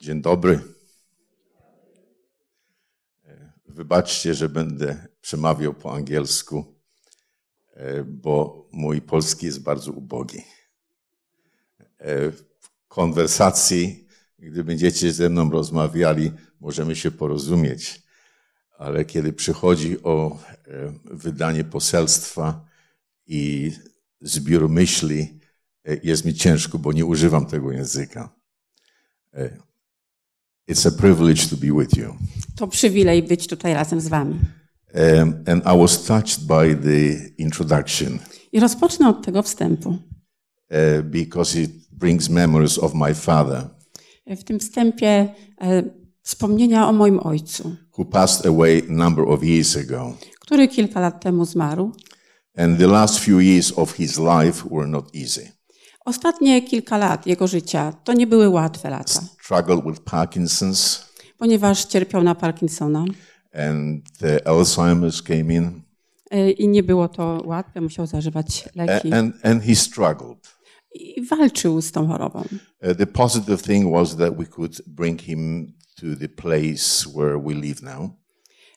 Dzień dobry. Wybaczcie, że będę przemawiał po angielsku, e, bo mój polski jest bardzo ubogi. E, w konwersacji, gdy będziecie ze mną rozmawiali, możemy się porozumieć, ale kiedy przychodzi o e, wydanie poselstwa i zbiór myśli, jest mi ciężko, bo nie używam tego języka. It's a privilege to be with you. To przywilej być tutaj razem z wami. Um, and I was touched by the introduction I rozpocznę od tego wstępu. uh, because it brings memories of my father W tym wstępie e, wspomnienia o moim ojcu, who passed away a number of years ago. który kilka lat temu zmarł. And the last few years of his life were not easy. Ostatnie kilka lat jego życia to nie były łatwe lata, Struggled with Parkinson's ponieważ cierpiał na Parkinsona and uh, Alzheimer's came in e, i nie było to łatwe, musiał zażywać leki and, and he struggled. i walczył z tą chorobą. Uh, the positive thing was that we could bring him to the place where we live now.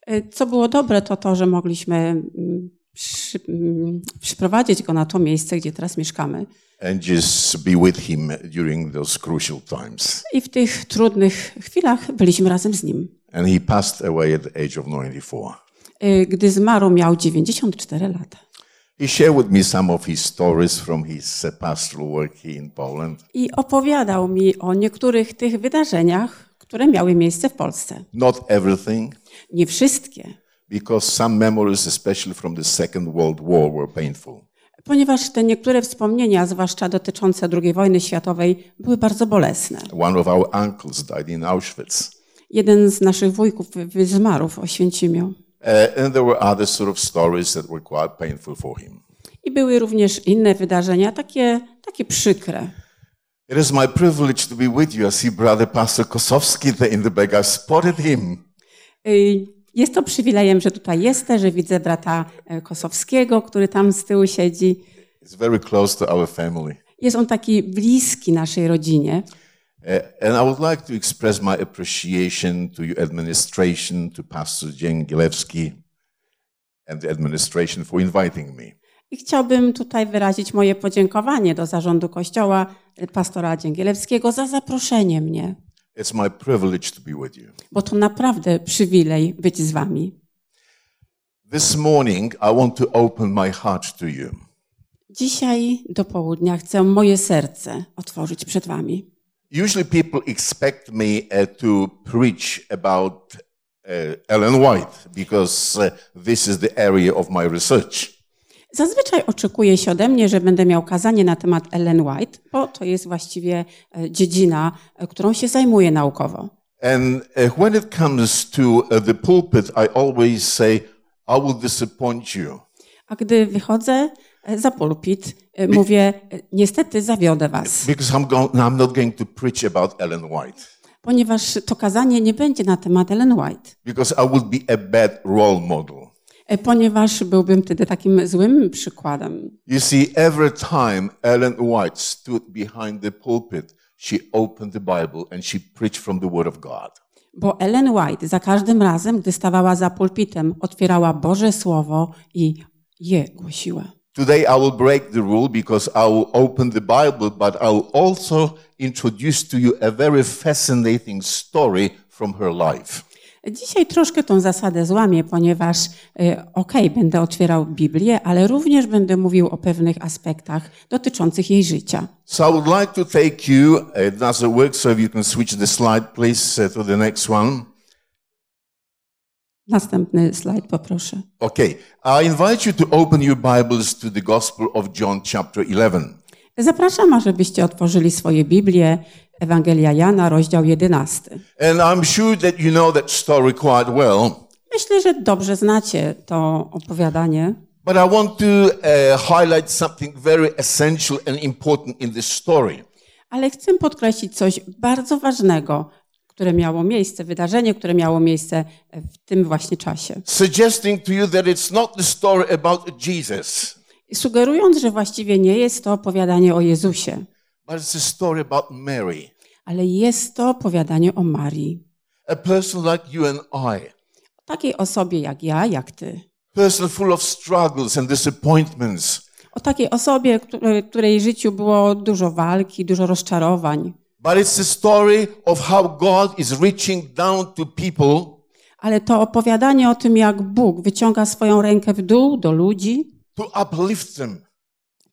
E, Co było dobre, to to, że mogliśmy mm, przy, mm, przyprowadzić go na to miejsce, gdzie teraz mieszkamy. I w tych trudnych chwilach byliśmy razem z nim. And he passed away at the age of 94. Y, Gdy zmarł, miał 94 lata. He shared with me some of his stories from his uh, pastoral work here in Poland. I opowiadał mi o niektórych tych wydarzeniach, które miały miejsce w Polsce. Not everything, Nie wszystkie, because some memories, especially from the Second World War, were painful. ponieważ te niektóre wspomnienia, zwłaszcza dotyczące II wojny światowej, były bardzo bolesne. One of our uncles died in Auschwitz. Jeden z naszych wujków zmarł w Oświęcimiu. Uh, and there were other sort of stories that were quite painful for him. I były również inne wydarzenia, takie, takie przykre. It is my privilege to be with you. I see Brother Pastor Kosowski there in the back. I spotted him. Y, Jest to przywilejem, że tutaj jestem, że widzę brata e, Kosowskiego, który tam z tyłu siedzi. It's very close to our family. Jest on taki bliski naszej rodzinie. Uh, and I would like to express my appreciation to your administration, to Pastor Jen Gilewski and the administration for inviting me. I chciałbym tutaj wyrazić moje podziękowanie do zarządu kościoła e, pastora Dzięgielewskiego za zaproszenie mnie, It's my privilege to be with you. bo to naprawdę przywilej być z wami. This morning, I want to open my heart to you. Dzisiaj do południa chcę moje serce otworzyć przed wami. Usually, people expect me uh, to preach about uh, Ellen White because uh, this is the area of my research. Zazwyczaj oczekuje się ode mnie, że będę miał kazanie na temat Ellen White, bo to jest właściwie e, dziedzina, e, którą się zajmuję naukowo. And uh, when it comes to the pulpit, I always say, I will disappoint you. A gdy wychodzę e, za pulpit, e, mówię, e, niestety zawiodę was, Because I'm, go- I'm not going to preach about Ellen White. ponieważ to kazanie nie będzie na temat Ellen White. Because I would be a bad role model. E, Ponieważ byłbym wtedy takim złym przykładem. You see, every time Ellen White stood behind the pulpit, she opened the Bible and she preached from the Word of God. Bo Ellen White za każdym razem, gdy stawała za pulpitem, otwierała Boże Słowo i je głosiła. Today I will break the rule because I will open the Bible, but I will also introduce to you a very fascinating story from her life. Dzisiaj troszkę tą zasadę złamię, ponieważ e, okej, będę otwierał Biblię, ale również będę mówił o pewnych aspektach dotyczących jej życia. So I would like to take you, it doesn't work, so if you can switch the slide, please, uh, to the next one. Następny slajd poproszę. Okay, I invite you to open your Bibles to the Gospel of John, chapter 11. Zapraszam, ażebyście otworzyli swoje Biblie, Ewangelia Jana, rozdział 11. And I'm sure that you know that story quite well, Myślę, że dobrze znacie to opowiadanie, but I want to uh, highlight something very essential and important in this story. ale chcę podkreślić coś bardzo ważnego, które miało miejsce, wydarzenie, które miało miejsce w tym właśnie czasie. Suggesting to you that it's not the story about Jesus, Sugerując, że właściwie nie jest to opowiadanie o Jezusie, but it's a story about Mary. Ale jest to opowiadanie o Marii. a person like you and I, O takiej osobie jak ja, jak ty. person full of struggles and disappointments. O takiej osobie, której, której życiu było dużo walki, dużo rozczarowań. But it's the story of how God is reaching down to people Ale to opowiadanie o tym, jak Bóg wyciąga swoją rękę w dół do ludzi, them,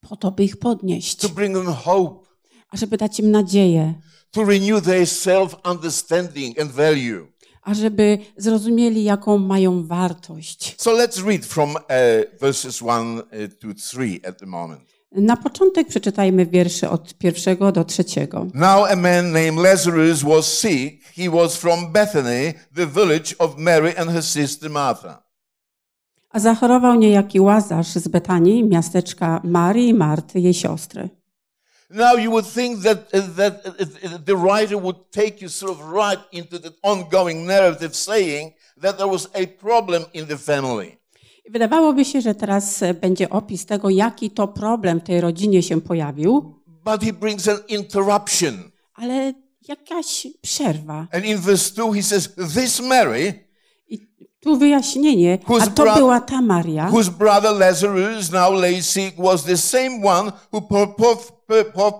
po to, by ich podnieść, to bring them hope, ażeby dać im nadzieję, to renew their self-understanding and value. ażeby zrozumieli, jaką mają wartość. So let's read from uh, verses 1 uh, to 3 at the moment. Na początek przeczytajmy wiersze od pierwszego do trzeciego. Now a man named Lazarus was sick. He was from Bethany, the village of Mary and her sister Martha. A zachorował niejaki Łazarz z Betanii, miasteczka Marii i Marty, jej siostry. Now you would think that, uh, that uh, uh, the writer would take you sort of right into the ongoing narrative saying that there was a problem in the family. Wydawałoby się, że teraz e, będzie opis tego, jaki to problem w tej rodzinie się pojawił, But he brings an interruption. ale jakaś przerwa. And in verse 2 he says, This Mary, I tu wyjaśnienie, a to była ta Maria, whose brother Lazarus now lay sick, was the same one who poured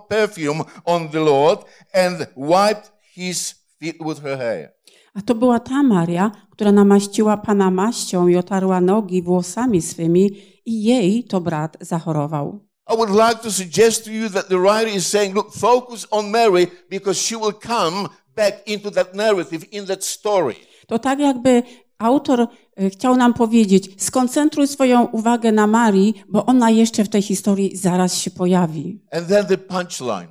perfume on the Lord and wiped his feet with her hair. a to była ta Maria, która namaściła Pana maścią i otarła nogi włosami swymi i jej to brat zachorował. I would like to suggest to you that the writer is saying, look, focus on Mary because she will come back into that narrative, in that story. To tak jakby autor chciał nam powiedzieć, skoncentruj swoją uwagę na Marii, bo ona jeszcze w tej historii zaraz się pojawi. And then the punchline.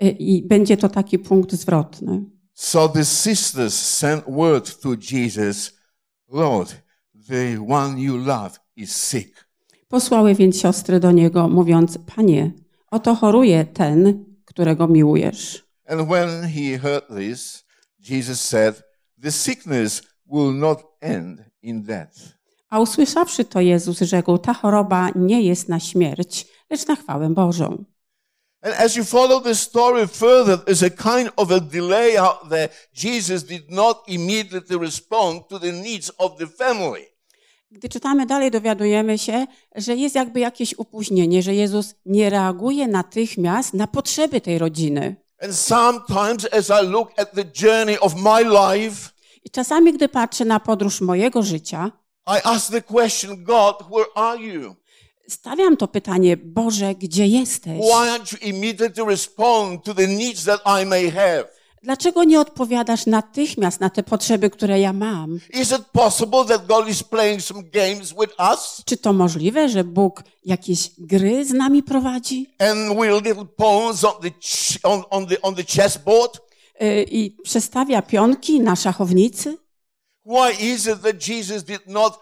E, I będzie to taki punkt zwrotny. So the sisters sent word to Jesus, Lord, the one you love is sick. Posłały więc siostry do niego, mówiąc, Panie, oto choruje ten, którego miłujesz. And when he heard this, Jesus said, the sickness will not end in death. A usłyszawszy to Jezus rzekł, ta choroba nie jest na śmierć, lecz na chwałę Bożą. And as you follow the story further, there's a kind of a delay out there. Jesus did not immediately respond to the needs of the family. Gdy czytamy dalej, dowiadujemy się, że jest jakby jakieś opóźnienie, że Jezus nie reaguje natychmiast na potrzeby tej rodziny. And sometimes as I look at the journey of my life, I czasami, gdy patrzę na podróż mojego życia, I ask the question, God, where are you? stawiam to pytanie, Boże, gdzie jesteś? Why aren't you immediately respond to the needs that I may have? Dlaczego nie odpowiadasz natychmiast na te potrzeby, które ja mam? Is it possible that God is playing some games with us? Czy to możliwe, że Bóg jakieś gry z nami prowadzi on on, the, on the chessboard? I przestawia pionki na szachownicy? Why is it that Jesus did not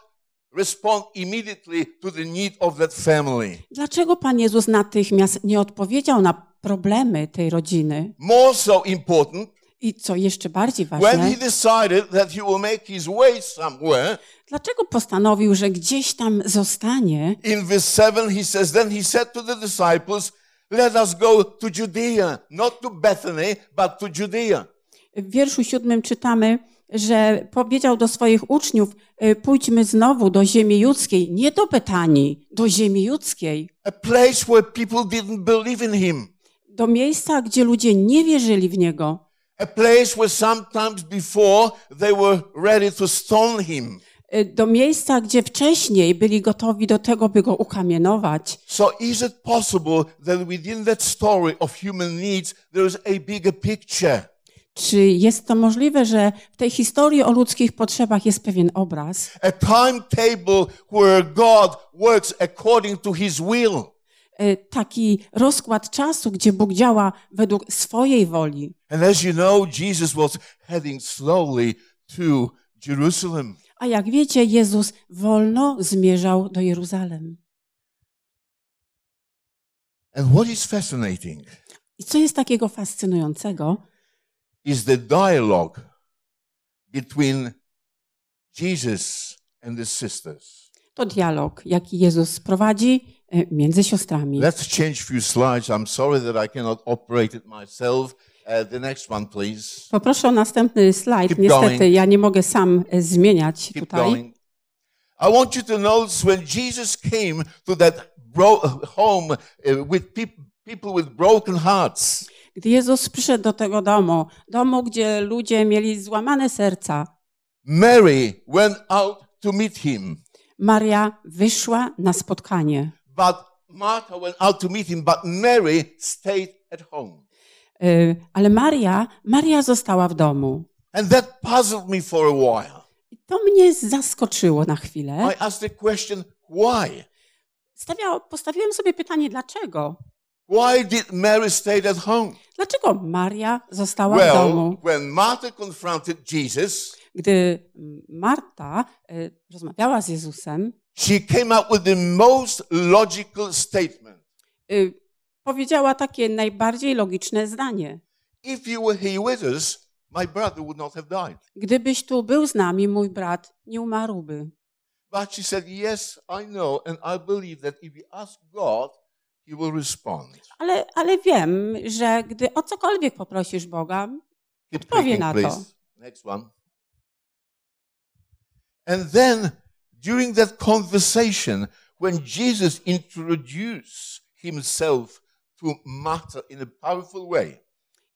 respond immediately to the need of that family? Dlaczego Pan Jezus natychmiast nie odpowiedział na problemy tej rodziny? More so important, I co jeszcze bardziej when ważne, he decided that he will make his way somewhere, dlaczego postanowił, że gdzieś tam zostanie? in verse 7 he says, Then he said to the disciples, Let us go to Judea, not to Bethany, but to Judea. W wierszu siódmym czytamy, że powiedział do swoich uczniów, y, pójdźmy znowu do ziemi judzkiej, nie do Betanii, do ziemi judzkiej, A place where people didn't believe in him. do miejsca, gdzie ludzie nie wierzyli w Niego, A place where sometimes before they were ready to stone him. Y, do miejsca, gdzie wcześniej byli gotowi do tego, by Go ukamienować. So is it possible that within that story of human needs, there is a bigger picture? Czy jest to możliwe, że w tej historii o ludzkich potrzebach jest pewien obraz? A timetable where God works according to his will. Y, Taki rozkład czasu, gdzie Bóg działa według swojej woli. And as you know, Jesus was heading slowly to Jerusalem. A jak wiecie, Jezus wolno zmierzał do Jeruzalem. And what is fascinating I co jest takiego fascynującego, is the dialogue between Jesus and the sisters. to dialog, jaki Jezus prowadzi e, między siostrami. Let's change few slides. I'm sorry that I cannot operate it myself. Uh, the next one, please. Poproszę o następny slajd. Keep Niestety going. ja nie mogę sam e, zmieniać Keep tutaj. going. I want you to notice when Jesus came to that bro- home uh, with peop- people with broken hearts. Gdy Jezus przyszedł do tego domu, domu, gdzie ludzie mieli złamane serca, Mary went out to meet him, Maria wyszła na spotkanie. but Martha went out to meet him, but Mary stayed at home. E, Ale Maria, Maria została w domu. And that puzzled me for a while. I to mnie zaskoczyło na chwilę. I asked the question, why? Stawia, postawiłem sobie pytanie, dlaczego? Why did Mary stay at home? Dlaczego Maria została w Well, domu? when Martha confronted Jesus, Gdy Marta e, rozmawiała z Jezusem, she came up with the most logical statement. y, powiedziała takie najbardziej logiczne zdanie. Us. Gdybyś tu był z nami, mój brat nie umarłby. But she said, Yes, I know, and I believe that if you ask God, He will respond. Ale, ale wiem, że gdy o cokolwiek poprosisz Boga, Keep Odpowie na to. Next one. And then, during that conversation, when Jesus introduced himself to Martha in a powerful way,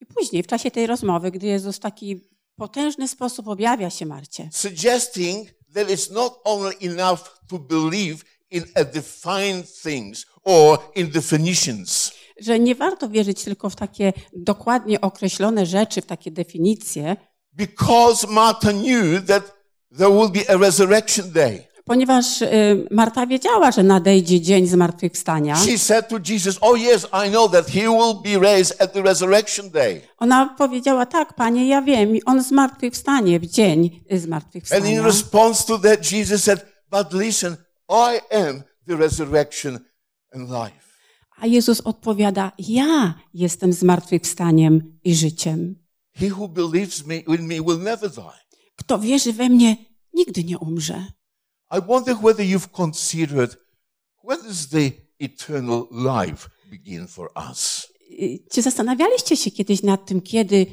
i później w czasie tej rozmowy, gdy Jezus w taki potężny sposób objawia się Marcie, suggesting that it's not only enough to believe in a defined things or in definitions. że nie warto wierzyć tylko w takie dokładnie określone rzeczy, w takie definicje, Because Martha knew that there will be a resurrection day. Ponieważ y, Marta wiedziała, że nadejdzie dzień zmartwychwstania. She said to Jesus, Oh, yes, I know that he will be raised at the resurrection day. Ona powiedziała, tak, panie, ja wiem, on zmartwychwstanie w dzień y, And in zmartwychwstania. response to that, Jesus said, But listen, I am the resurrection and life. A Jezus odpowiada, ja jestem zmartwychwstaniem i życiem. He who believes me in me will never die. Kto wierzy we mnie, nigdy nie umrze. I wonder whether you've considered when does the eternal life begin for us? Czy zastanawialiście się kiedyś nad tym, kiedy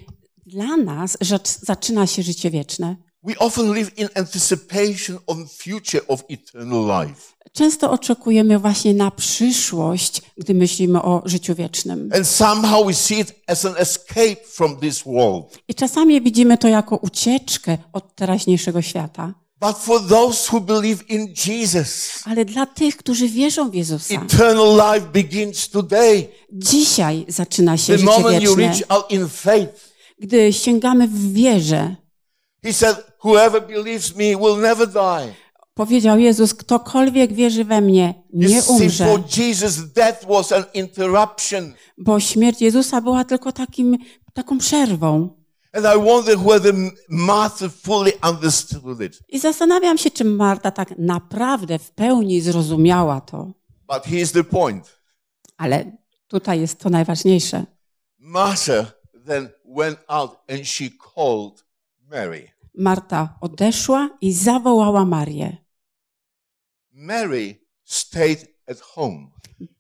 dla nas rzecz, zaczyna się życie wieczne? We often live in anticipation on future of eternal life. Często oczekujemy właśnie na przyszłość, gdy myślimy o życiu wiecznym. And somehow we see it as an escape from this world. I czasami widzimy to jako ucieczkę od teraźniejszego świata. But for those who believe in Jesus, Ale dla tych, którzy wierzą w Jezusa, eternal life begins today. dzisiaj zaczyna się The życie moment you wieczne. reach out in faith. Gdy sięgamy w wierze, He said, Whoever believes me will never die. powiedział Jezus, ktokolwiek wierzy we mnie, You nie see, umrze. for Jesus, death was an interruption. Bo śmierć Jezusa była tylko takim, taką przerwą. And I wonder whether Martha fully understood it. I zastanawiam się, czy Marta tak naprawdę w pełni zrozumiała to. But here's the point. Ale tutaj jest to najważniejsze. Martha then went out and she called Mary. Marta odeszła i zawołała Marię. Mary stayed at home.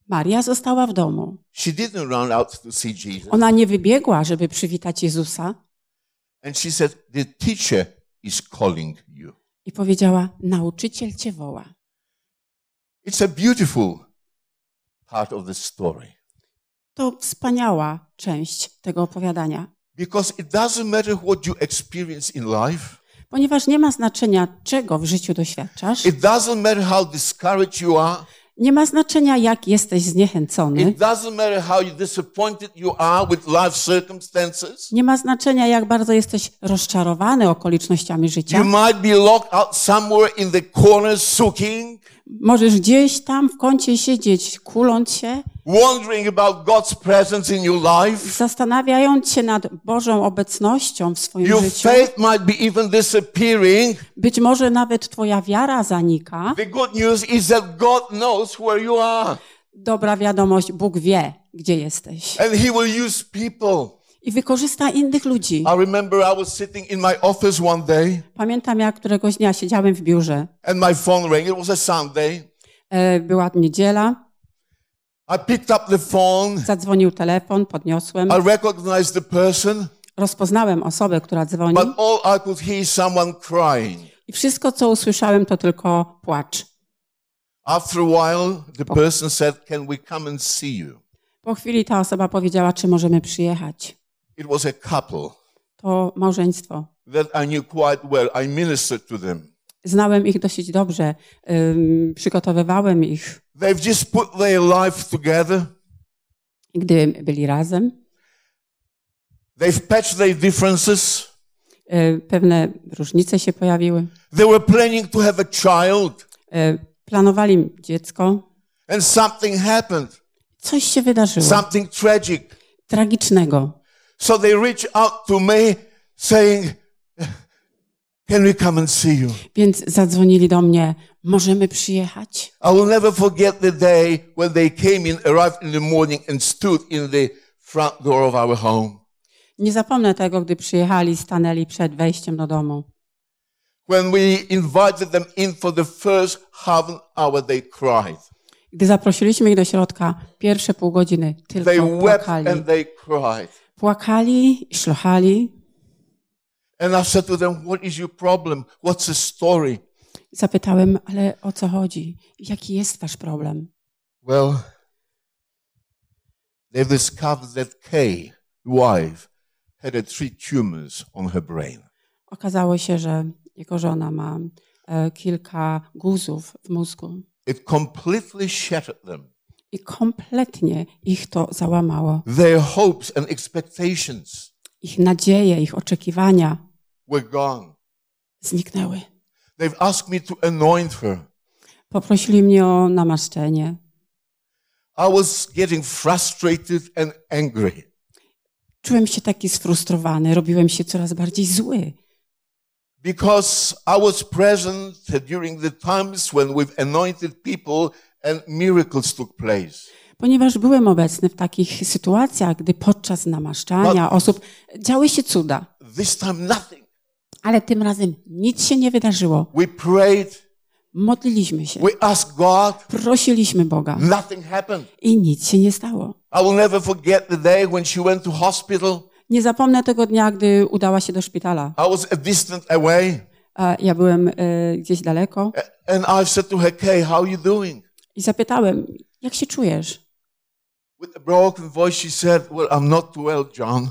Maria została w domu. She didn't run out to see Jesus. Ona nie wybiegła, żeby przywitać Jezusa And she said, The teacher is calling you. i powiedziała: Nauczyciel cię woła. It's a beautiful part of the story To wspaniała część tego opowiadania, because it doesn't matter what you experience in life, ponieważ nie ma znaczenia, czego w życiu doświadczasz, it doesn't matter how discouraged you are, nie ma znaczenia, jak jesteś zniechęcony, nie ma znaczenia, jak bardzo jesteś rozczarowany okolicznościami You życia. might be locked out somewhere in the corner, sulking, Możesz gdzieś tam w kącie siedzieć, kuląc się, wondering about God's presence in your life. zastanawiając się nad Bożą obecnością w swoim Your życiu. faith might be even disappearing. Być może nawet twoja wiara zanika. The good news is that God knows where you are Dobra wiadomość, Bóg wie, gdzie jesteś. and He will use people. I wykorzysta innych ludzi. I remember I was sitting in my office one day Pamiętam, jak któregoś dnia siedziałem w biurze. and my phone rang. It was a Sunday. E, Była niedziela. I picked up the phone. Zadzwonił telefon, podniosłem. I recognized the person, Rozpoznałem osobę, która dzwoni. but all I could hear someone crying. I wszystko, co usłyszałem, to tylko płacz. After a while, the person said, Can we come and see you? Po chwili ta osoba powiedziała, czy możemy przyjechać. It was a couple To małżeństwo. that I knew quite well. I ministered to them. Znałem ich dosyć dobrze, ym, przygotowywałem ich, They've just put their life together. gdy byli razem. They've patched their differences. Y, Pewne różnice się pojawiły. They were planning to have a child, Y, Planowali dziecko. and something happened, Coś się wydarzyło something tragic. tragicznego. So they reached out to me saying, Can we come and see you? Więc zadzwonili do mnie, możemy przyjechać? I will never forget the day when they came in, arrived in the morning, and stood in the front door of our home. Nie zapomnę tego, gdy przyjechali, stanęli przed wejściem do domu. When we invited them in for the first half an hour, they cried. Gdy zaprosiliśmy ich do środka, pierwsze pół godziny They tylko wept płakali. and they cried. Płakali szlochali. Zapytałem, ale o co chodzi? Jaki jest wasz problem? Well, they've discovered that Kay, wife, had three tumors on her brain. Okazało się, że jego żona ma e, kilka guzów w mózgu It completely shattered them. i kompletnie ich to załamało. Their hopes and expectations Ich nadzieje, ich oczekiwania were gone. zniknęły. They've asked me to anoint her. Poprosili mnie o namaszczenie. I was getting frustrated and angry. Czułem się taki sfrustrowany, robiłem się coraz bardziej zły, Because I was present during the times when we've anointed people and miracles took place. ponieważ byłem obecny w takich sytuacjach, gdy podczas namaszczania osób działy się cuda, This time, nothing. Ale tym razem nic się nie wydarzyło. We prayed, Modliliśmy się, we asked God, prosiliśmy Boga nothing happened. i nic się nie stało. I will never forget the day when she went to hospital. Nie zapomnę tego dnia, gdy udała się do szpitala. I was a distant away. Ja byłem e, gdzieś daleko And I said to her, Kay, how you doing? i zapytałem, jak się czujesz? With a broken voice, she said, Well, I'm not well, John.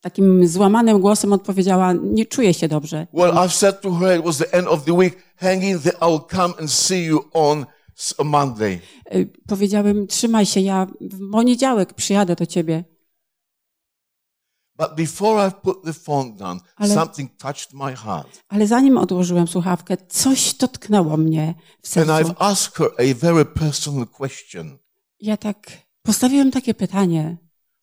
Takim złamanym głosem odpowiedziała, nie czuję się dobrze. Well, I've said to her, it was the end of the week, hang in there, I will come and see you on Monday. E, Powiedziałem, trzymaj się, ja w poniedziałek przyjadę do ciebie. But before I put the phone down, Ale- something touched my heart. Ale zanim odłożyłem słuchawkę, coś dotknęło mnie w And sercu. I've asked her a very personal question. Ja tak postawiłem takie pytanie.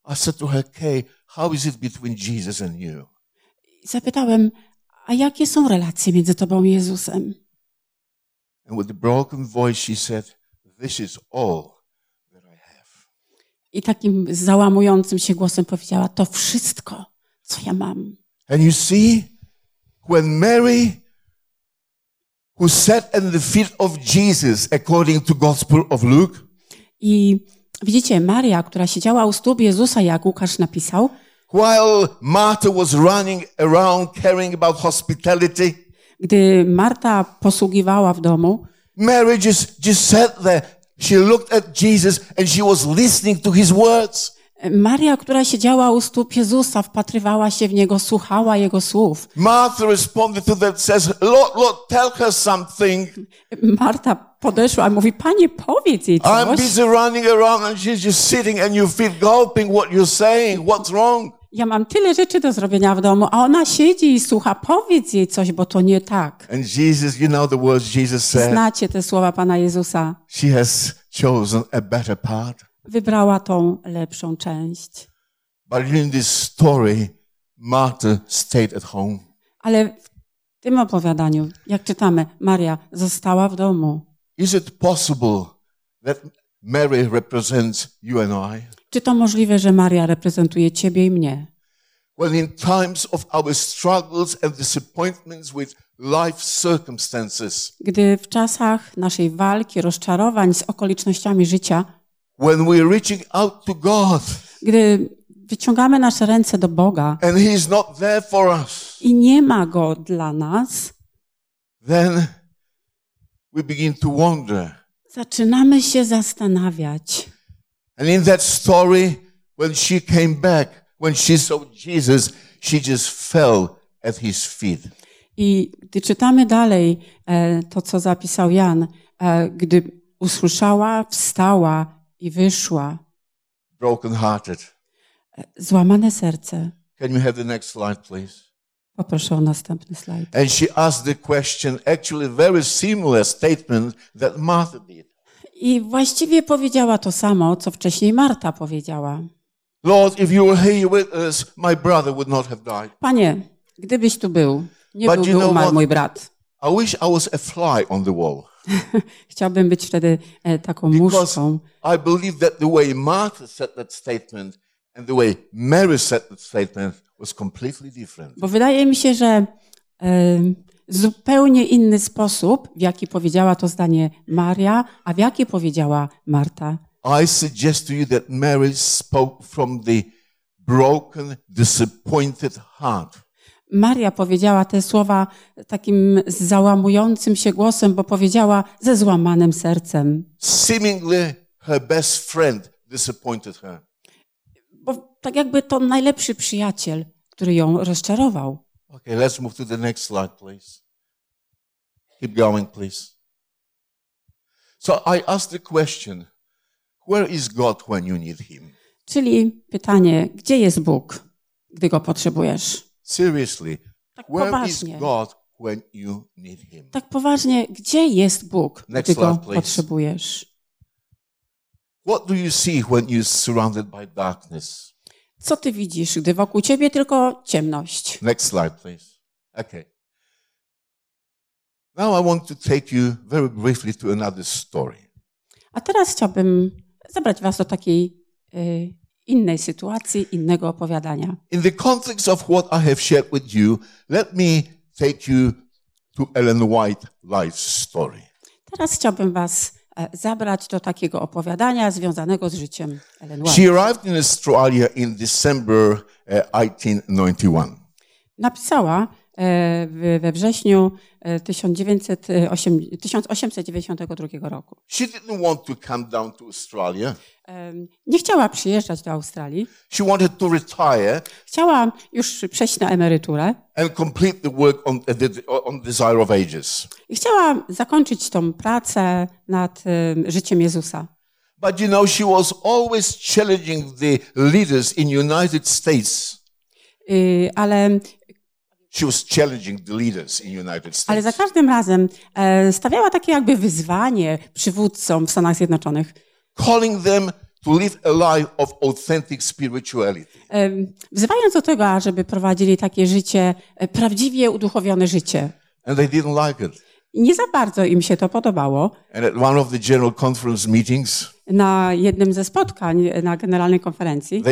I said to her, Kay, how is it between Jesus and you? Zapytałem, a jakie są relacje między tobą i Jezusem? And with a broken voice, she said, This is all that I have. I takim załamującym się głosem powiedziała, to wszystko, co ja mam. And you see, when Mary, who sat at the feet of Jesus, according to Gospel of Luke, I widzicie, Maria, która siedziała u stóp Jezusa, jak Łukasz napisał, while Martha was running around caring about hospitality, gdy Marta posługiwała w domu, Mary just, just sat there. She looked at Jesus and she was listening to his words. Maria, która siedziała u stóp Jezusa, wpatrywała się w Niego, słuchała Jego słów. Martha responded to that, says, Lord, Lord, tell her something. Marta podeszła i mówi, Panie, powiedz jej I'm coś. busy running around and she's just sitting and you feel gulping what you're saying. What's wrong? Ja mam tyle rzeczy do zrobienia w domu, a ona siedzi i słucha. Powiedz jej coś, bo to nie tak. And Jesus, you know the words Jesus said. Znacie te słowa Pana Jezusa. She has chosen a better part. Wybrała tą lepszą część. But in this story, Martha stayed at home. Ale w tym opowiadaniu, jak czytamy, Maria została w domu. Is it possible that Mary represents you and I? Czy to możliwe, że Maria reprezentuje Ciebie i mnie? When in times of our struggles and disappointments with life circumstances, Gdy w czasach naszej walki, rozczarowań z okolicznościami życia, when we're reaching out to God Gdy wyciągamy nasze ręce do Boga and He's not there for us, i nie ma Go dla nas, then we begin to wonder. zaczynamy się zastanawiać. And in that story, when she came back, when she saw Jesus, she just fell at His feet. I gdy czytamy dalej e, to, co zapisał Jan, e, gdy usłyszała, wstała i wyszła, broken hearted. złamane serce. Can you have the next slide, please? Poproszę o następny slajd. And she asked the question, actually, very similar statement that Martha did. I właściwie powiedziała to samo, co wcześniej Marta powiedziała. Lord, if you were here with us, my brother would not have died. Panie, gdybyś tu był, nie But you byłby know umarł what? mój brat. I wish I was a fly on the wall. Chciałbym być wtedy e, taką Because muszką, I believe that the way Martha said that statement and the way Mary said that statement was completely different. bo wydaje mi się, że e, zupełnie inny sposób, w jaki powiedziała to zdanie Maria, a w jaki powiedziała Marta. I suggest to you that Mary spoke from the broken, disappointed heart. Maria powiedziała te słowa takim załamującym się głosem, bo powiedziała ze złamanym sercem. Seemingly her best friend disappointed her. Bo tak jakby to najlepszy przyjaciel, który ją rozczarował. Okay, let's move to the next slide, please. Keep going, please. So I asked the question where is God when you need Him? Czyli pytanie, gdzie jest Bóg, gdy go potrzebujesz? Seriously, Tak where is poważnie. God when you need Him? Tak poważnie, gdzie jest Bóg, Next gdy go slide, please. potrzebujesz? What do you see when you're surrounded by darkness? Co ty widzisz, gdy wokół ciebie tylko ciemność? Next slide, please. Okay. Now I want to take you very briefly to another story. A teraz chciałbym zabrać was do takiej y, innej sytuacji, innego opowiadania. In the context of what I have shared with you, let me take you to Ellen White life story. Teraz chciałbym was e, zabrać do takiego opowiadania związanego z życiem Ellen White. She arrived in Australia in December uh, 1891. Napisała e, w- we wrześniu e, 1908 1892 roku. She didn't want to come down to Australia. Em, Nie chciała przyjeżdżać do Australii. She wanted to retire Chciała już przejść na emeryturę and complete the work on, uh, the, on Desire of Ages. i chciała zakończyć tą pracę nad em, życiem Jezusa. But you know, she was always challenging the leaders in United States. Y, Ale, ale za każdym razem e, stawiała takie jakby wyzwanie przywódcom w Stanach Zjednoczonych, calling them to live a life of authentic spirituality. em, wzywając do tego, ażeby prowadzili takie życie, e, prawdziwie uduchowione życie. And they didn't like it. I nie za bardzo im się to podobało. And meetings, Na jednym ze spotkań na generalnej konferencji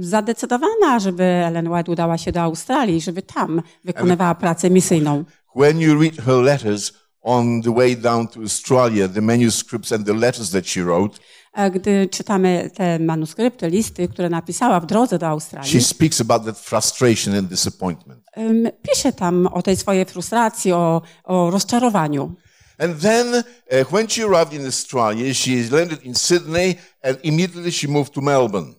zadecydowana, żeby Ellen White udała się do Australii, żeby tam wykonywała pracę misyjną. When you read her letters on the way down to Australia, the manuscripts and the letters that she wrote, Gdy czytamy te manuskrypty, listy, które napisała w drodze do she Australii, speaks about that frustration and disappointment. pisze tam o tej swojej frustracji, o, o rozczarowaniu. And then, uh, when she arrived in Australia, she landed in Sydney and immediately she moved to Melbourne.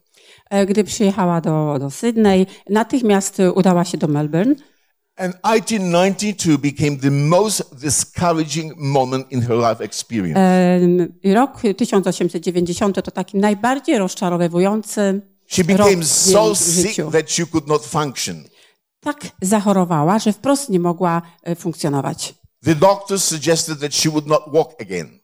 E, Gdy przyjechała do, do Sydney, natychmiast e, udała się do Melbourne. And 1892 became the most discouraging moment in her life experience. Rok 1890 to taki najbardziej rozczarowywujący She became so sick that she could not function. Tak zachorowała, że wprost nie mogła e, funkcjonować. The doctors suggested that she would not walk again.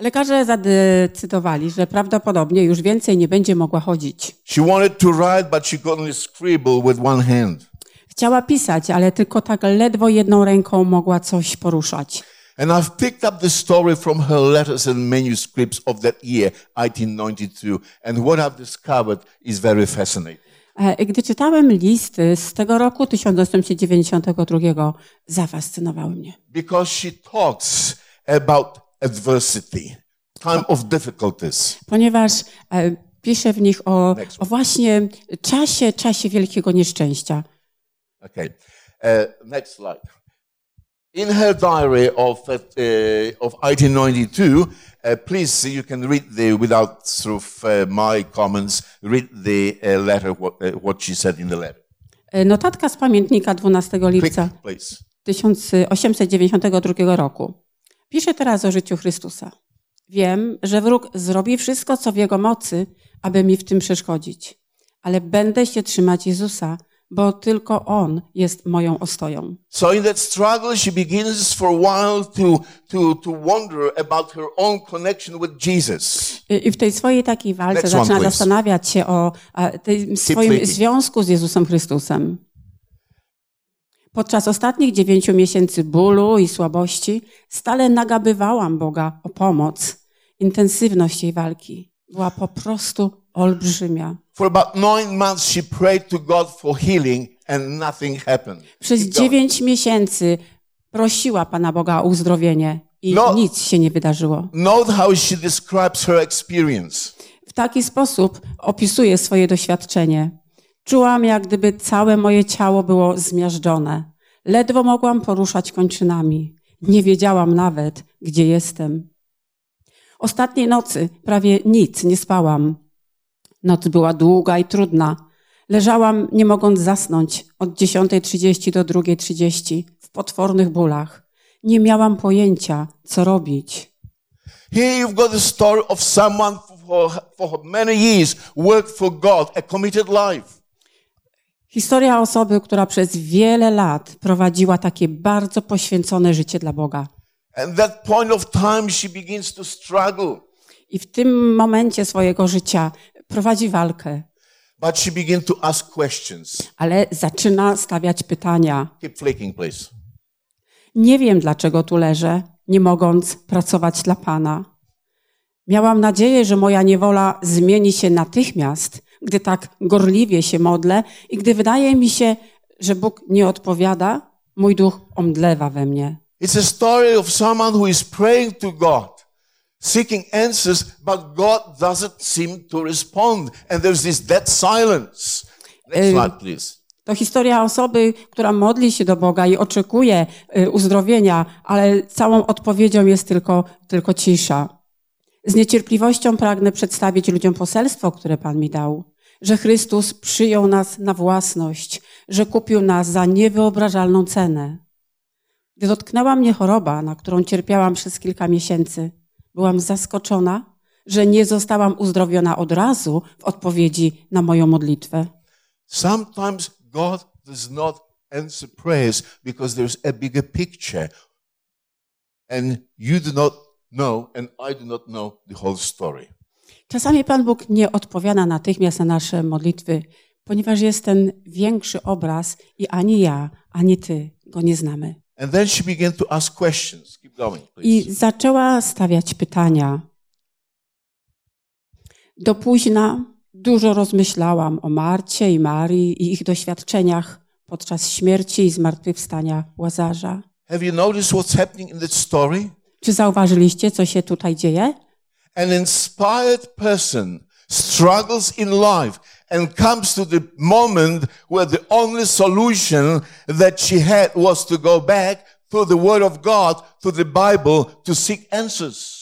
Lekarze zadecydowali, że prawdopodobnie już więcej nie będzie mogła chodzić. She wanted to write, but she could only scribble with one hand. Chciała pisać, ale tylko tak ledwo jedną ręką mogła coś poruszać. And I've picked up the story from her letters and manuscripts of that year, 1892. And what I've discovered is very fascinating. E, Gdy czytałem listy z tego roku 1892, zafascynowały mnie. Because she talks about adversity, time of difficulties. ponieważ e, pisze w nich o, o właśnie czasie, czasie wielkiego nieszczęścia. Okay. Uh, next slide. In her diary of, uh, of 1892, uh, please, you can read the, without through uh, my comments, read the uh, letter, what, uh, what she said in the letter. E, Notatka z pamiętnika 12 Quick, lipca please. 1892 roku. Pisze teraz o życiu Chrystusa. Wiem, że wróg zrobi wszystko, co w jego mocy, aby mi w tym przeszkodzić. Ale będę się trzymać Jezusa, bo tylko On jest moją ostoją. So in that struggle, she begins for a while to, to, to wonder about her own connection with Jesus. I w tej swojej takiej walce Next one, zaczyna please. zastanawiać się o tym swoim związku z Jezusem Chrystusem. Podczas ostatnich dziewięciu miesięcy bólu i słabości stale nagabywałam Boga o pomoc. Intensywność jej walki była po prostu olbrzymia. For about nine months, she prayed to God for healing and nothing happened. Przez dziewięć miesięcy prosiła Pana Boga o uzdrowienie i No. nic się nie wydarzyło. Note how she describes her experience. W taki sposób opisuje swoje doświadczenie. Czułam, jak gdyby całe moje ciało było zmiażdżone. Ledwo mogłam poruszać kończynami. Nie wiedziałam nawet, gdzie jestem. Ostatniej nocy prawie nic nie spałam. Noc była długa i trudna. Leżałam, nie mogąc zasnąć, od 10.30 do 2.30 w potwornych bólach. Nie miałam pojęcia, co robić. Here you've got the story of someone for, for many years worked for God, a committed life. Historia osoby, która przez wiele lat prowadziła takie bardzo poświęcone życie dla Boga. And that point of time, she begins to struggle. I w tym momencie swojego życia prowadzi walkę, But she began to ask questions. ale zaczyna stawiać pytania. Keep flicking, please. Nie wiem, dlaczego tu leżę, nie mogąc pracować dla Pana. Miałam nadzieję, że moja niewola zmieni się natychmiast, gdy tak gorliwie się modlę i gdy wydaje mi się, że Bóg nie odpowiada, mój duch omdlewa we mnie. It's a story of someone who is praying to God, seeking answers, but God doesn't seem to respond. And there's this dead silence. Next slide, please. To historia osoby, która modli się do Boga i oczekuje y, uzdrowienia, ale całą odpowiedzią jest tylko, tylko cisza. Z niecierpliwością pragnę przedstawić ludziom poselstwo, które Pan mi dał, że Chrystus przyjął nas na własność, że kupił nas za niewyobrażalną cenę. Gdy dotknęła mnie choroba, na którą cierpiałam przez kilka miesięcy, byłam zaskoczona, że nie zostałam uzdrowiona od razu w odpowiedzi na moją modlitwę. Sometimes God does not answer prayers because there's a bigger picture. And you do not know, and I do not know the whole story. Czasami Pan Bóg nie odpowiada natychmiast na nasze modlitwy, ponieważ jest ten większy obraz i ani ja, ani Ty go nie znamy. And then she began to ask questions. Keep going, please. I zaczęła stawiać pytania. Do późna dużo rozmyślałam o Marcie i Marii i ich doświadczeniach podczas śmierci i zmartwychwstania Łazarza. Have you noticed what's happening in that story? Czy zauważyliście, co się tutaj dzieje? An inspired person struggles in life and comes to the moment where the only solution that she had was to go back to the Word of God, to the Bible, to seek answers.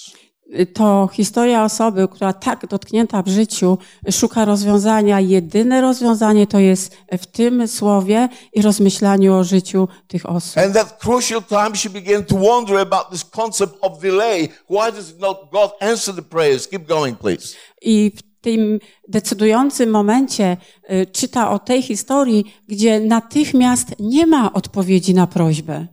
to historia osoby, która tak dotknięta w życiu szuka rozwiązania. Jedyne rozwiązanie to jest w tym słowie i rozmyślaniu o życiu tych osób. And that crucial time, she began to wonder about this concept of delay. Why does not God answer the prayers? Keep going, please. I w tym decydującym momencie y, czyta o tej historii, gdzie natychmiast nie ma odpowiedzi na prośbę.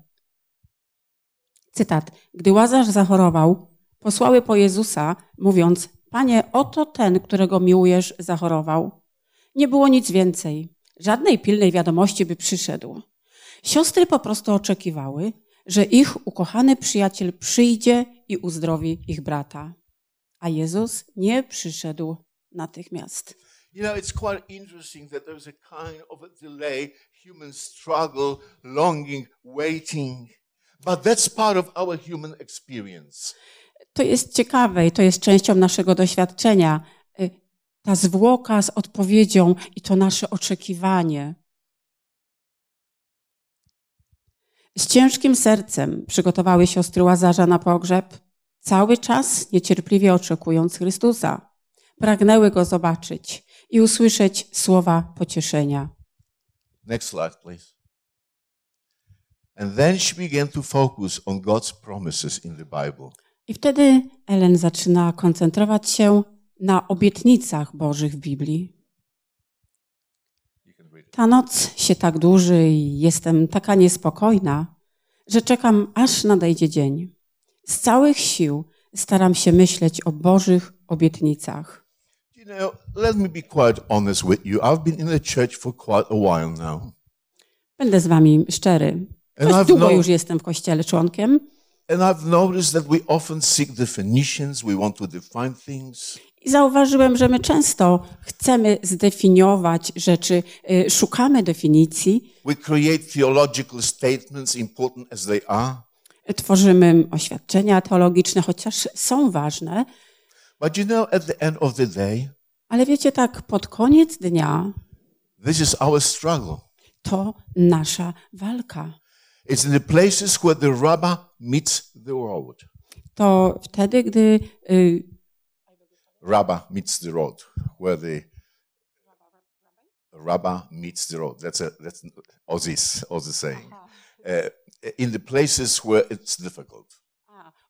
Cytat. Gdy Łazarz zachorował, posłały po Jezusa, mówiąc, Panie, oto ten, którego miłujesz, zachorował. Nie było nic więcej. Żadnej pilnej wiadomości by przyszedł. Siostry po prostu oczekiwały, że ich ukochany przyjaciel przyjdzie i uzdrowi ich brata. A Jezus nie przyszedł natychmiast. You know, it's quite interesting that there's a kind of a delay, human struggle, longing, waiting. But that's part of our human experience. To jest ciekawe i to jest częścią naszego doświadczenia. Y, Ta zwłoka z odpowiedzią i to nasze oczekiwanie. Z ciężkim sercem przygotowały siostry Łazarza na pogrzeb, cały czas niecierpliwie oczekując Chrystusa. Pragnęły go zobaczyć i usłyszeć słowa pocieszenia. Next slide, please. And then she began to focus on God's promises in the Bible. I wtedy Ellen zaczyna koncentrować się na obietnicach Bożych w Biblii. Ta noc się tak dłuży i jestem taka niespokojna, że czekam aż nadejdzie dzień. Z całych sił staram się myśleć o Bożych obietnicach. You know, let me be quite honest with you. I've been in the church for quite a while now. Będę z wami szczery. Dość długo już jestem w kościele członkiem And I've noticed that we often seek definitions. We want to define things. i zauważyłem, że my często chcemy zdefiniować rzeczy, y, szukamy definicji, We create theological statements, important as they are. tworzymy oświadczenia teologiczne, chociaż są ważne, But you know, at the end of the day, ale wiecie, tak pod koniec dnia this is our struggle. to nasza walka. It's in the places where the rubber meets the road. To wtedy, gdy y, Rubber meets the road, where the rubber meets the road. That's a that's Aussie's Aussie saying. Uh, in the places where it's difficult.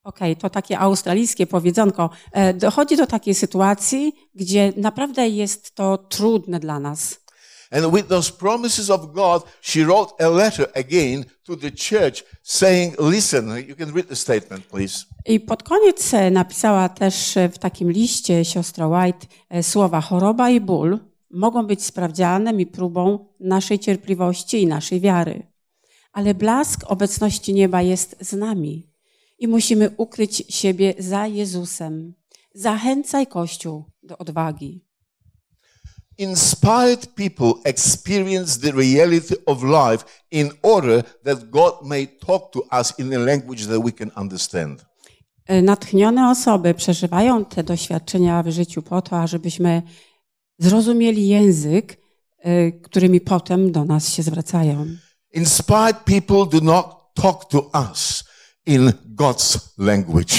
Okej, to takie australijskie powiedzonko. E, Dochodzi do takiej sytuacji, gdzie naprawdę jest to trudne dla nas. And with those promises of God, she wrote a letter again to the church saying, listen, you can read the statement, please. I pod koniec e, napisała też e, w takim liście siostra White słowa choroba i ból mogą być sprawdzianem i próbą naszej cierpliwości i naszej wiary. Ale blask obecności nieba jest z nami i musimy ukryć siebie za Jezusem. Zachęcaj Kościół do odwagi. Inspired people experience the reality of life in order that God may talk to us in a language that we can understand. E, Natchnione osoby przeżywają te doświadczenia w życiu po to, ażebyśmy zrozumieli język, e, którymi potem do nas się zwracają. Inspired people do not talk to us in God's language.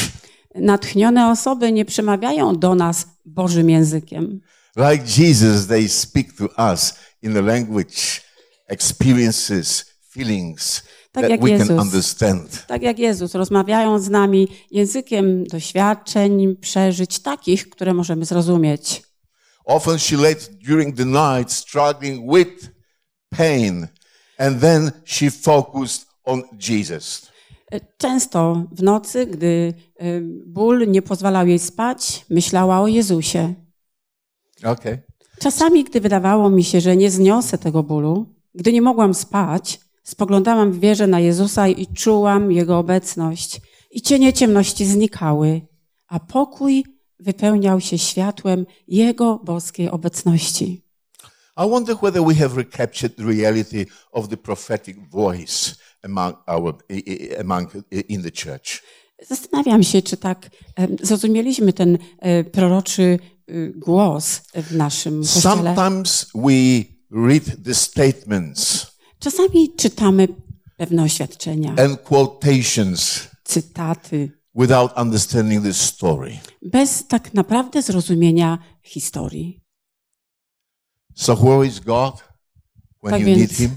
Natchnione osoby nie przemawiają do nas Bożym językiem. Like Jesus, they speak to us in a language, experiences, feelings Tak that jak we can Jezus. understand. Tak jak Jezus, rozmawiają z nami językiem doświadczeń, przeżyć takich, które możemy zrozumieć. Often she lay during the night struggling with pain, and then she focused on Jesus. E, Często w nocy, gdy e, ból nie pozwalał jej spać, myślała o Jezusie. Okay. Czasami, gdy wydawało mi się, że nie zniosę tego bólu, gdy nie mogłam spać, spoglądałam w wierze na Jezusa i czułam Jego obecność. I cienie ciemności znikały, a pokój wypełniał się światłem Jego boskiej obecności. I wonder whether we have recaptured the reality of the prophetic voice among our among in the church. Zastanawiam się, czy tak zrozumieliśmy ten e, proroczy y, głos w naszym kościele. Sometimes we read the statements Czasami czytamy pewne oświadczenia, and quotations cytaty, without understanding the story. bez tak naprawdę zrozumienia historii. So where is God when Tak you więc- need Him?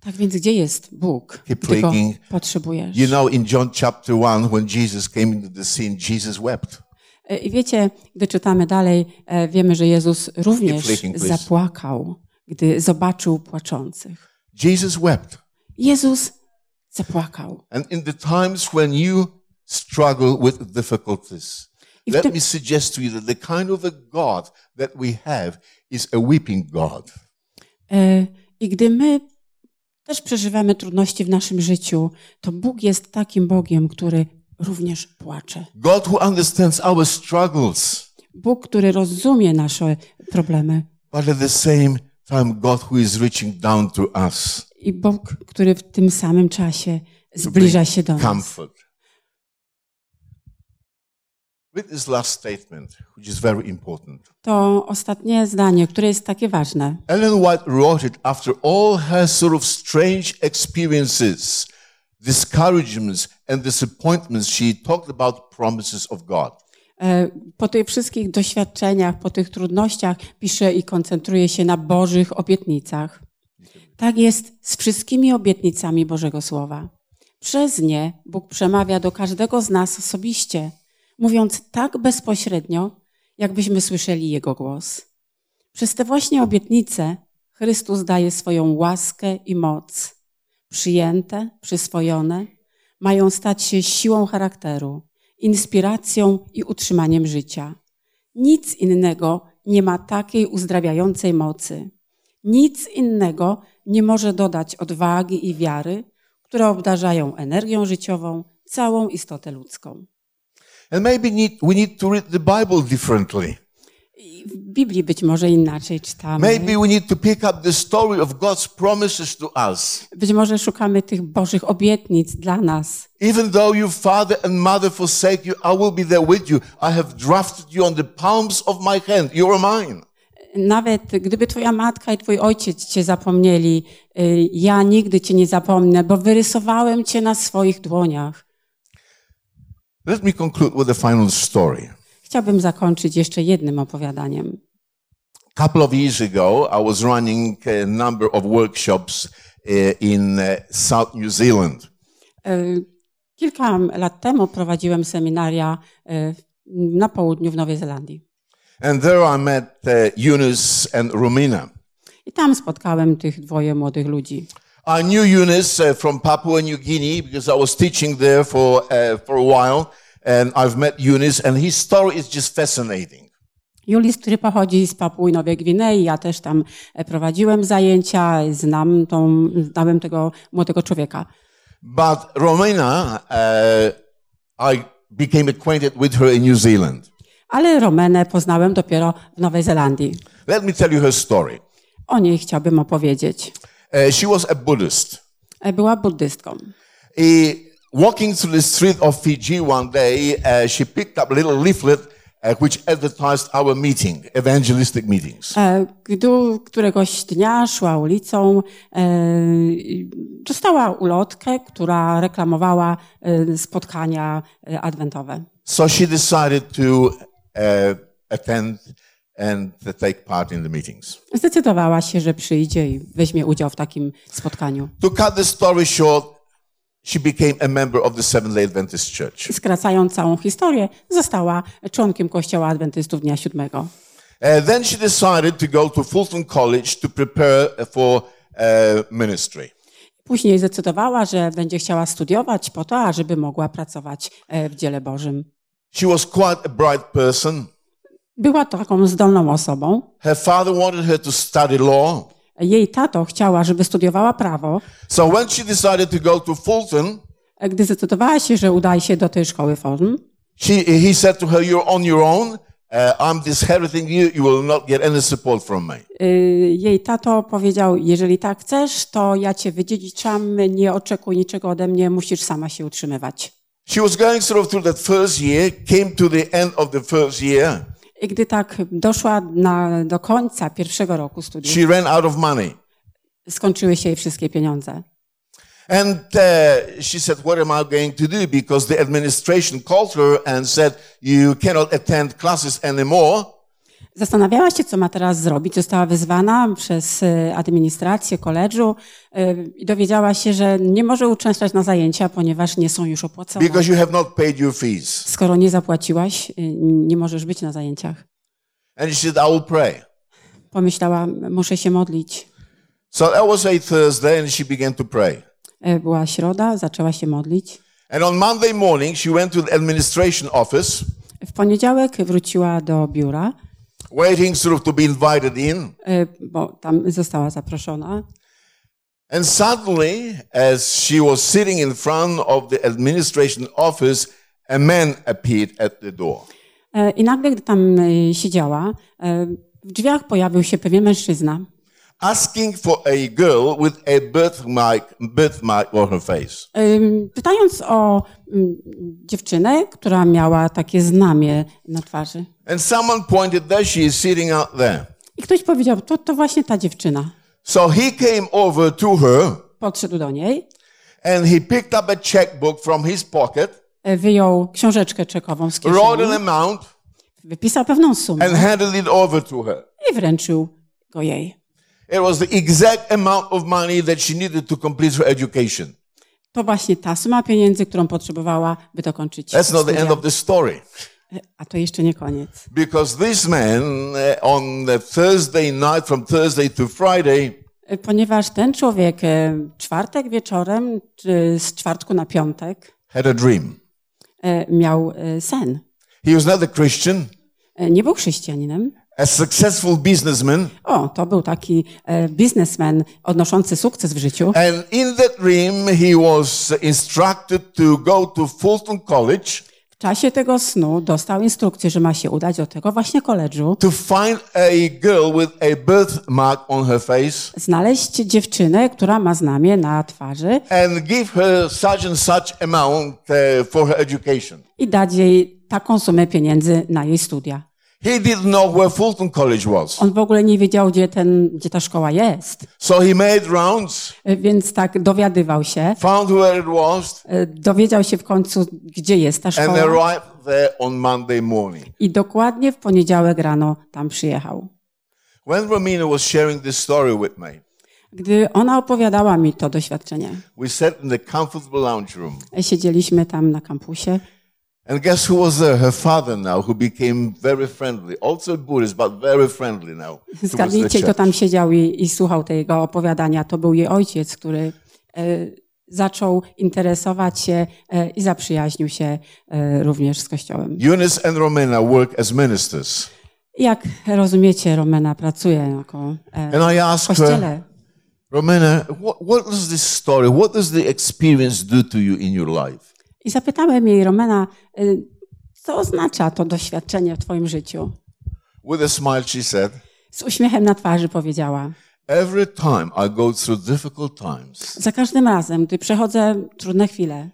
Tak więc gdzie jest Bóg, gdy go potrzebujesz? You know, in John chapter one, when Jesus came into the scene, Jesus wept. E, I wiecie, gdy czytamy dalej, e, wiemy, że Jezus również zapłakał, gdy zobaczył płaczących. Jesus wept. Jezus zapłakał. And in the times when you struggle with difficulties, let me suggest to you that the kind of a God that we have is a weeping God. E, I gdy my też przeżywamy trudności w naszym życiu, to Bóg jest takim Bogiem, który również płacze. God who understands our struggles, Bóg, który rozumie nasze problemy. but at the same time, God who is reaching down to us I Bóg, który w tym samym czasie zbliża się do nas. comfort. Read this last statement, which is very important. To ostatnie zdanie, które jest takie ważne. Ellen White wrote it after all her sort of strange experiences, discouragements, and disappointments. She talked about promises of God. E, Po tych wszystkich doświadczeniach, po tych trudnościach pisze i koncentruje się na Bożych obietnicach. Tak jest z wszystkimi obietnicami Bożego Słowa. Przez nie Bóg przemawia do każdego z nas osobiście, mówiąc tak bezpośrednio, jakbyśmy słyszeli Jego głos. Przez te właśnie obietnice Chrystus daje swoją łaskę i moc. Przyjęte, przyswojone, mają stać się siłą charakteru, inspiracją i utrzymaniem życia. Nic innego nie ma takiej uzdrawiającej mocy. Nic innego nie może dodać odwagi i wiary, które obdarzają energią życiową całą istotę ludzką. And maybe need, we need to read the Bible differently. W Biblii być może inaczej czytamy. Maybe we need to pick up the story of God's promises to us. Być może szukamy tych Bożych obietnic dla nas. Even though your father and mother forsake you, I will be there with you. I have drafted you on the palms of my hand. You are mine. Nawet gdyby twoja matka i twój ojciec cię zapomnieli, y, ja nigdy cię nie zapomnę, bo wyrysowałem cię na swoich dłoniach. Let me conclude with a final story. Chciałbym zakończyć jeszcze jednym opowiadaniem. A couple of years ago, I was running a number of workshops uh, in uh, South New Zealand. Y, Kilka lat temu prowadziłem seminaria y, na południu w Nowej Zelandii. And there I met Eunice and Romina. I tam spotkałem tych dwoje młodych ludzi. I knew Eunice uh, from Papua New Guinea because I was teaching there for, uh, for a while. And I've met Eunice and his story is just fascinating. Julis, który pochodzi z Papui Nowej Gwinei, ja też tam e, prowadziłem zajęcia, znam tą, znałem tego młodego człowieka. But Romina, uh, I became acquainted with her in New Zealand. Ale Romenę poznałem dopiero w Nowej Zelandii. Let me tell you her story. O niej chciałbym opowiedzieć. Uh, she was a Buddhist. E, Była buddystką. Uh, walking through the street of Fiji one day, uh, she picked up a little leaflet uh, which advertised our meeting, evangelistic meetings. E, Gdy któregoś dnia szła ulicą, e, i dostała ulotkę, która reklamowała e, spotkania e, adwentowe. So she decided to uh, attend and to take part in the meetings. Zdecydowała się, że przyjdzie i weźmie udział w takim spotkaniu. To cut the story short, she became a member of the Seventh-day Adventist Church. Skracając całą historię, została członkiem Kościoła Adwentystów Dnia Siódmego. Uh, then she decided to go to Fulton College to prepare for uh, ministry. Później zdecydowała, że będzie chciała studiować po to, ażeby mogła pracować e, w dziele Bożym. She was quite a bright person. Była taką zdolną osobą. Her father wanted her to study law. Jej tato chciała, żeby studiowała prawo. So when she decided to go to Fulton, Gdy zdecydowała się, że udaje się do tej szkoły Fulton, she, he said to her, You're on your own. Uh, I'm disinheriting you. You will not get any support from me. jej tato powiedział, jeżeli tak chcesz, to ja cię wydziedziczam, nie oczekuj niczego ode mnie, musisz sama się utrzymywać. She was going sort of through that first year, came to the end of the first year. I gdy tak doszła na, do końca pierwszego roku studiów, She ran out of money. skończyły się jej wszystkie pieniądze. And uh, she said, What am I going to do? Because the administration called her and said, You cannot attend classes anymore. Zastanawiała się, co ma teraz zrobić. Została wyzwana przez y, administrację koledżu y, i dowiedziała się, że nie może uczęszczać na zajęcia, ponieważ nie są już opłacone. Because you have not paid your fees. Skoro nie zapłaciłaś, y, nie możesz być na zajęciach. And she said, I will pray. Pomyślała, muszę się modlić. So that was a Thursday, and she began to pray. Była środa, zaczęła się modlić. And on Monday morning, she went to the administration office, W poniedziałek wróciła do biura, waiting sort of to be invited in. y, bo tam została zaproszona. And suddenly, as she was sitting in front of the administration office, a man appeared at the door. Y, I nagle, gdy tam y, siedziała, w drzwiach pojawił się pewien mężczyzna. Asking for a girl with a birthmark, birthmark on her face. Pytając o ym, dziewczynę, która miała takie znamie na twarzy. And someone pointed there, she is sitting out there. I ktoś powiedział, to, to właśnie ta dziewczyna. So he came over to her Podszedł do niej, and he picked up a checkbook from his pocket, e, wyjął książeczkę czekową z wrote an kieszeni, amount, wypisał pewną sumę and handed it over to her. i wręczył go jej. It was the exact amount of money that she needed to complete her education. To właśnie ta suma pieniędzy, którą potrzebowała, by dokończyć That's not the end of the story. A to jeszcze nie koniec. Because this man, uh, on the Thursday night, from Thursday to Friday, Ponieważ ten człowiek e, czwartek wieczorem, czy z czwartku na piątek, had a dream. e, miał e, sen. He was not a Christian, Nie był chrześcijaninem. A successful businessman. O, to był taki e, biznesmen odnoszący sukces w życiu. And in that dream, he was instructed to go to Fulton College W czasie tego snu dostał instrukcję, że ma się udać do tego właśnie koledżu, to find a girl with a birthmark on her face znaleźć dziewczynę, która ma znamie na twarzy and give her such and such amount uh, for her education. i dać jej taką sumę pieniędzy na jej studia. He didn't know where Fulton College was. On w ogóle nie wiedział, gdzie, ten, gdzie ta szkoła jest, So he made rounds, E, więc tak dowiadywał się. found where it was, E, Dowiedział się w końcu, gdzie jest ta and szkoła arrived there on Monday morning. i dokładnie w poniedziałek rano tam przyjechał. When Romina was sharing this story with me, Gdy ona opowiadała mi to doświadczenie, we sat in the comfortable lounge room. e, siedzieliśmy tam na kampusie And guess who was there? Her father now, who became very friendly. Also Buddhist, but very friendly now. Zgadnijcie, kto tam siedział i, i słuchał tego opowiadania. To był jej ojciec, który e, zaczął interesować się e, i zaprzyjaźnił się e, również z Kościołem. Eunice and Romina work as ministers. Jak rozumiecie, Romena pracuje jako e, And I w kościele. Romina, what, what does this story, what does the experience do to you in your life? I zapytałem jej, Romena, e, co oznacza to doświadczenie w twoim życiu? With a smile, she said, Z uśmiechem na twarzy powiedziała, Every time I go through difficult times, za każdym razem, gdy przechodzę trudne chwile,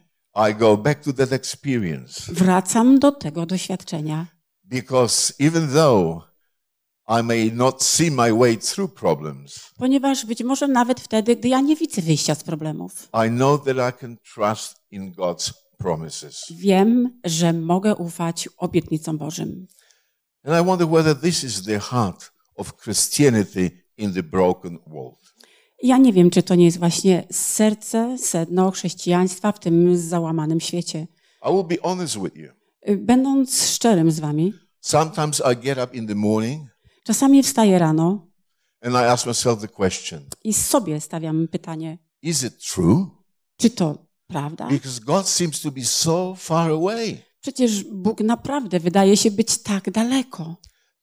I go back to that experience. wracam do tego doświadczenia, because even though I may not see my way through problems, ponieważ być może nawet wtedy, gdy ja nie widzę wyjścia z problemów, I know that I can trust in God's promises. wiem, że mogę ufać obietnicom Bożym. And I wonder whether this is the heart of Christianity in the broken world. Ja nie wiem, czy to nie jest właśnie serce, sedno chrześcijaństwa w tym załamanym świecie. I will be honest with you. Y, Będąc szczerym z wami, Sometimes I get up in the morning czasami wstaję rano and I ask myself the question i sobie stawiam pytanie, is it true? czy to prawda? Because God seems to be so far away. Przecież Bóg naprawdę wydaje się być tak daleko.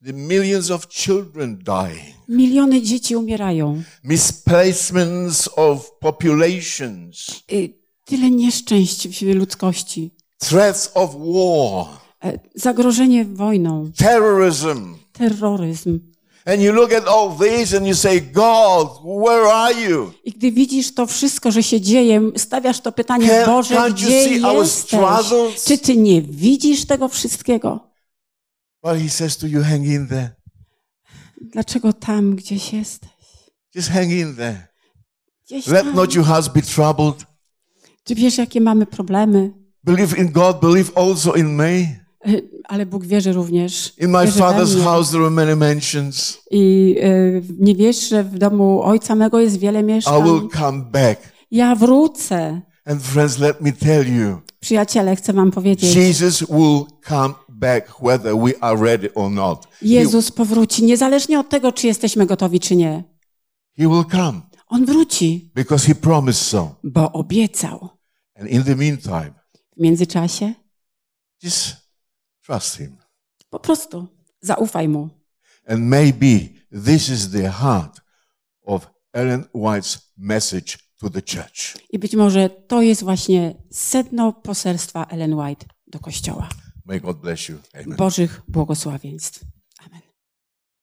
The millions of children dying, Miliony dzieci umierają. misplacements of populations, Y, Tyle nieszczęść w ludzkości. threats of war, E, Zagrożenie wojną, terrorism. terroryzm. And you look at all this and you say, God, where are you? I gdy widzisz to wszystko, że się dzieje, stawiasz to pytanie, Can't- Boże, gdzie jesteś? Czy Ty nie widzisz tego wszystkiego? But He says to you, hang in there. Dlaczego tam gdzieś jesteś? Just hang in there. Gdzieś Let tam. not your hearts be troubled. Czy wiesz, jakie mamy problemy? Believe in God, believe also in me. Ale Bóg wierzy również. In my Father's house there are many mansions. I y, nie wiesz, że w domu ojca mego jest wiele I mieszkań. will come back. Ja wrócę. And friends, let me tell you, Przyjaciele, chcę wam powiedzieć, Jesus will come back whether we are ready or not. Jezus powróci, niezależnie od tego, czy jesteśmy gotowi, czy nie. he will come On wróci, because He promised so. bo obiecał. And in the meantime, W międzyczasie just trust Him. po prostu zaufaj Mu. And maybe this is the heart of Ellen White's message to the church. I być może to jest właśnie sedno poselstwa Ellen White do Kościoła. May God bless you. Amen. Bożych błogosławieństw.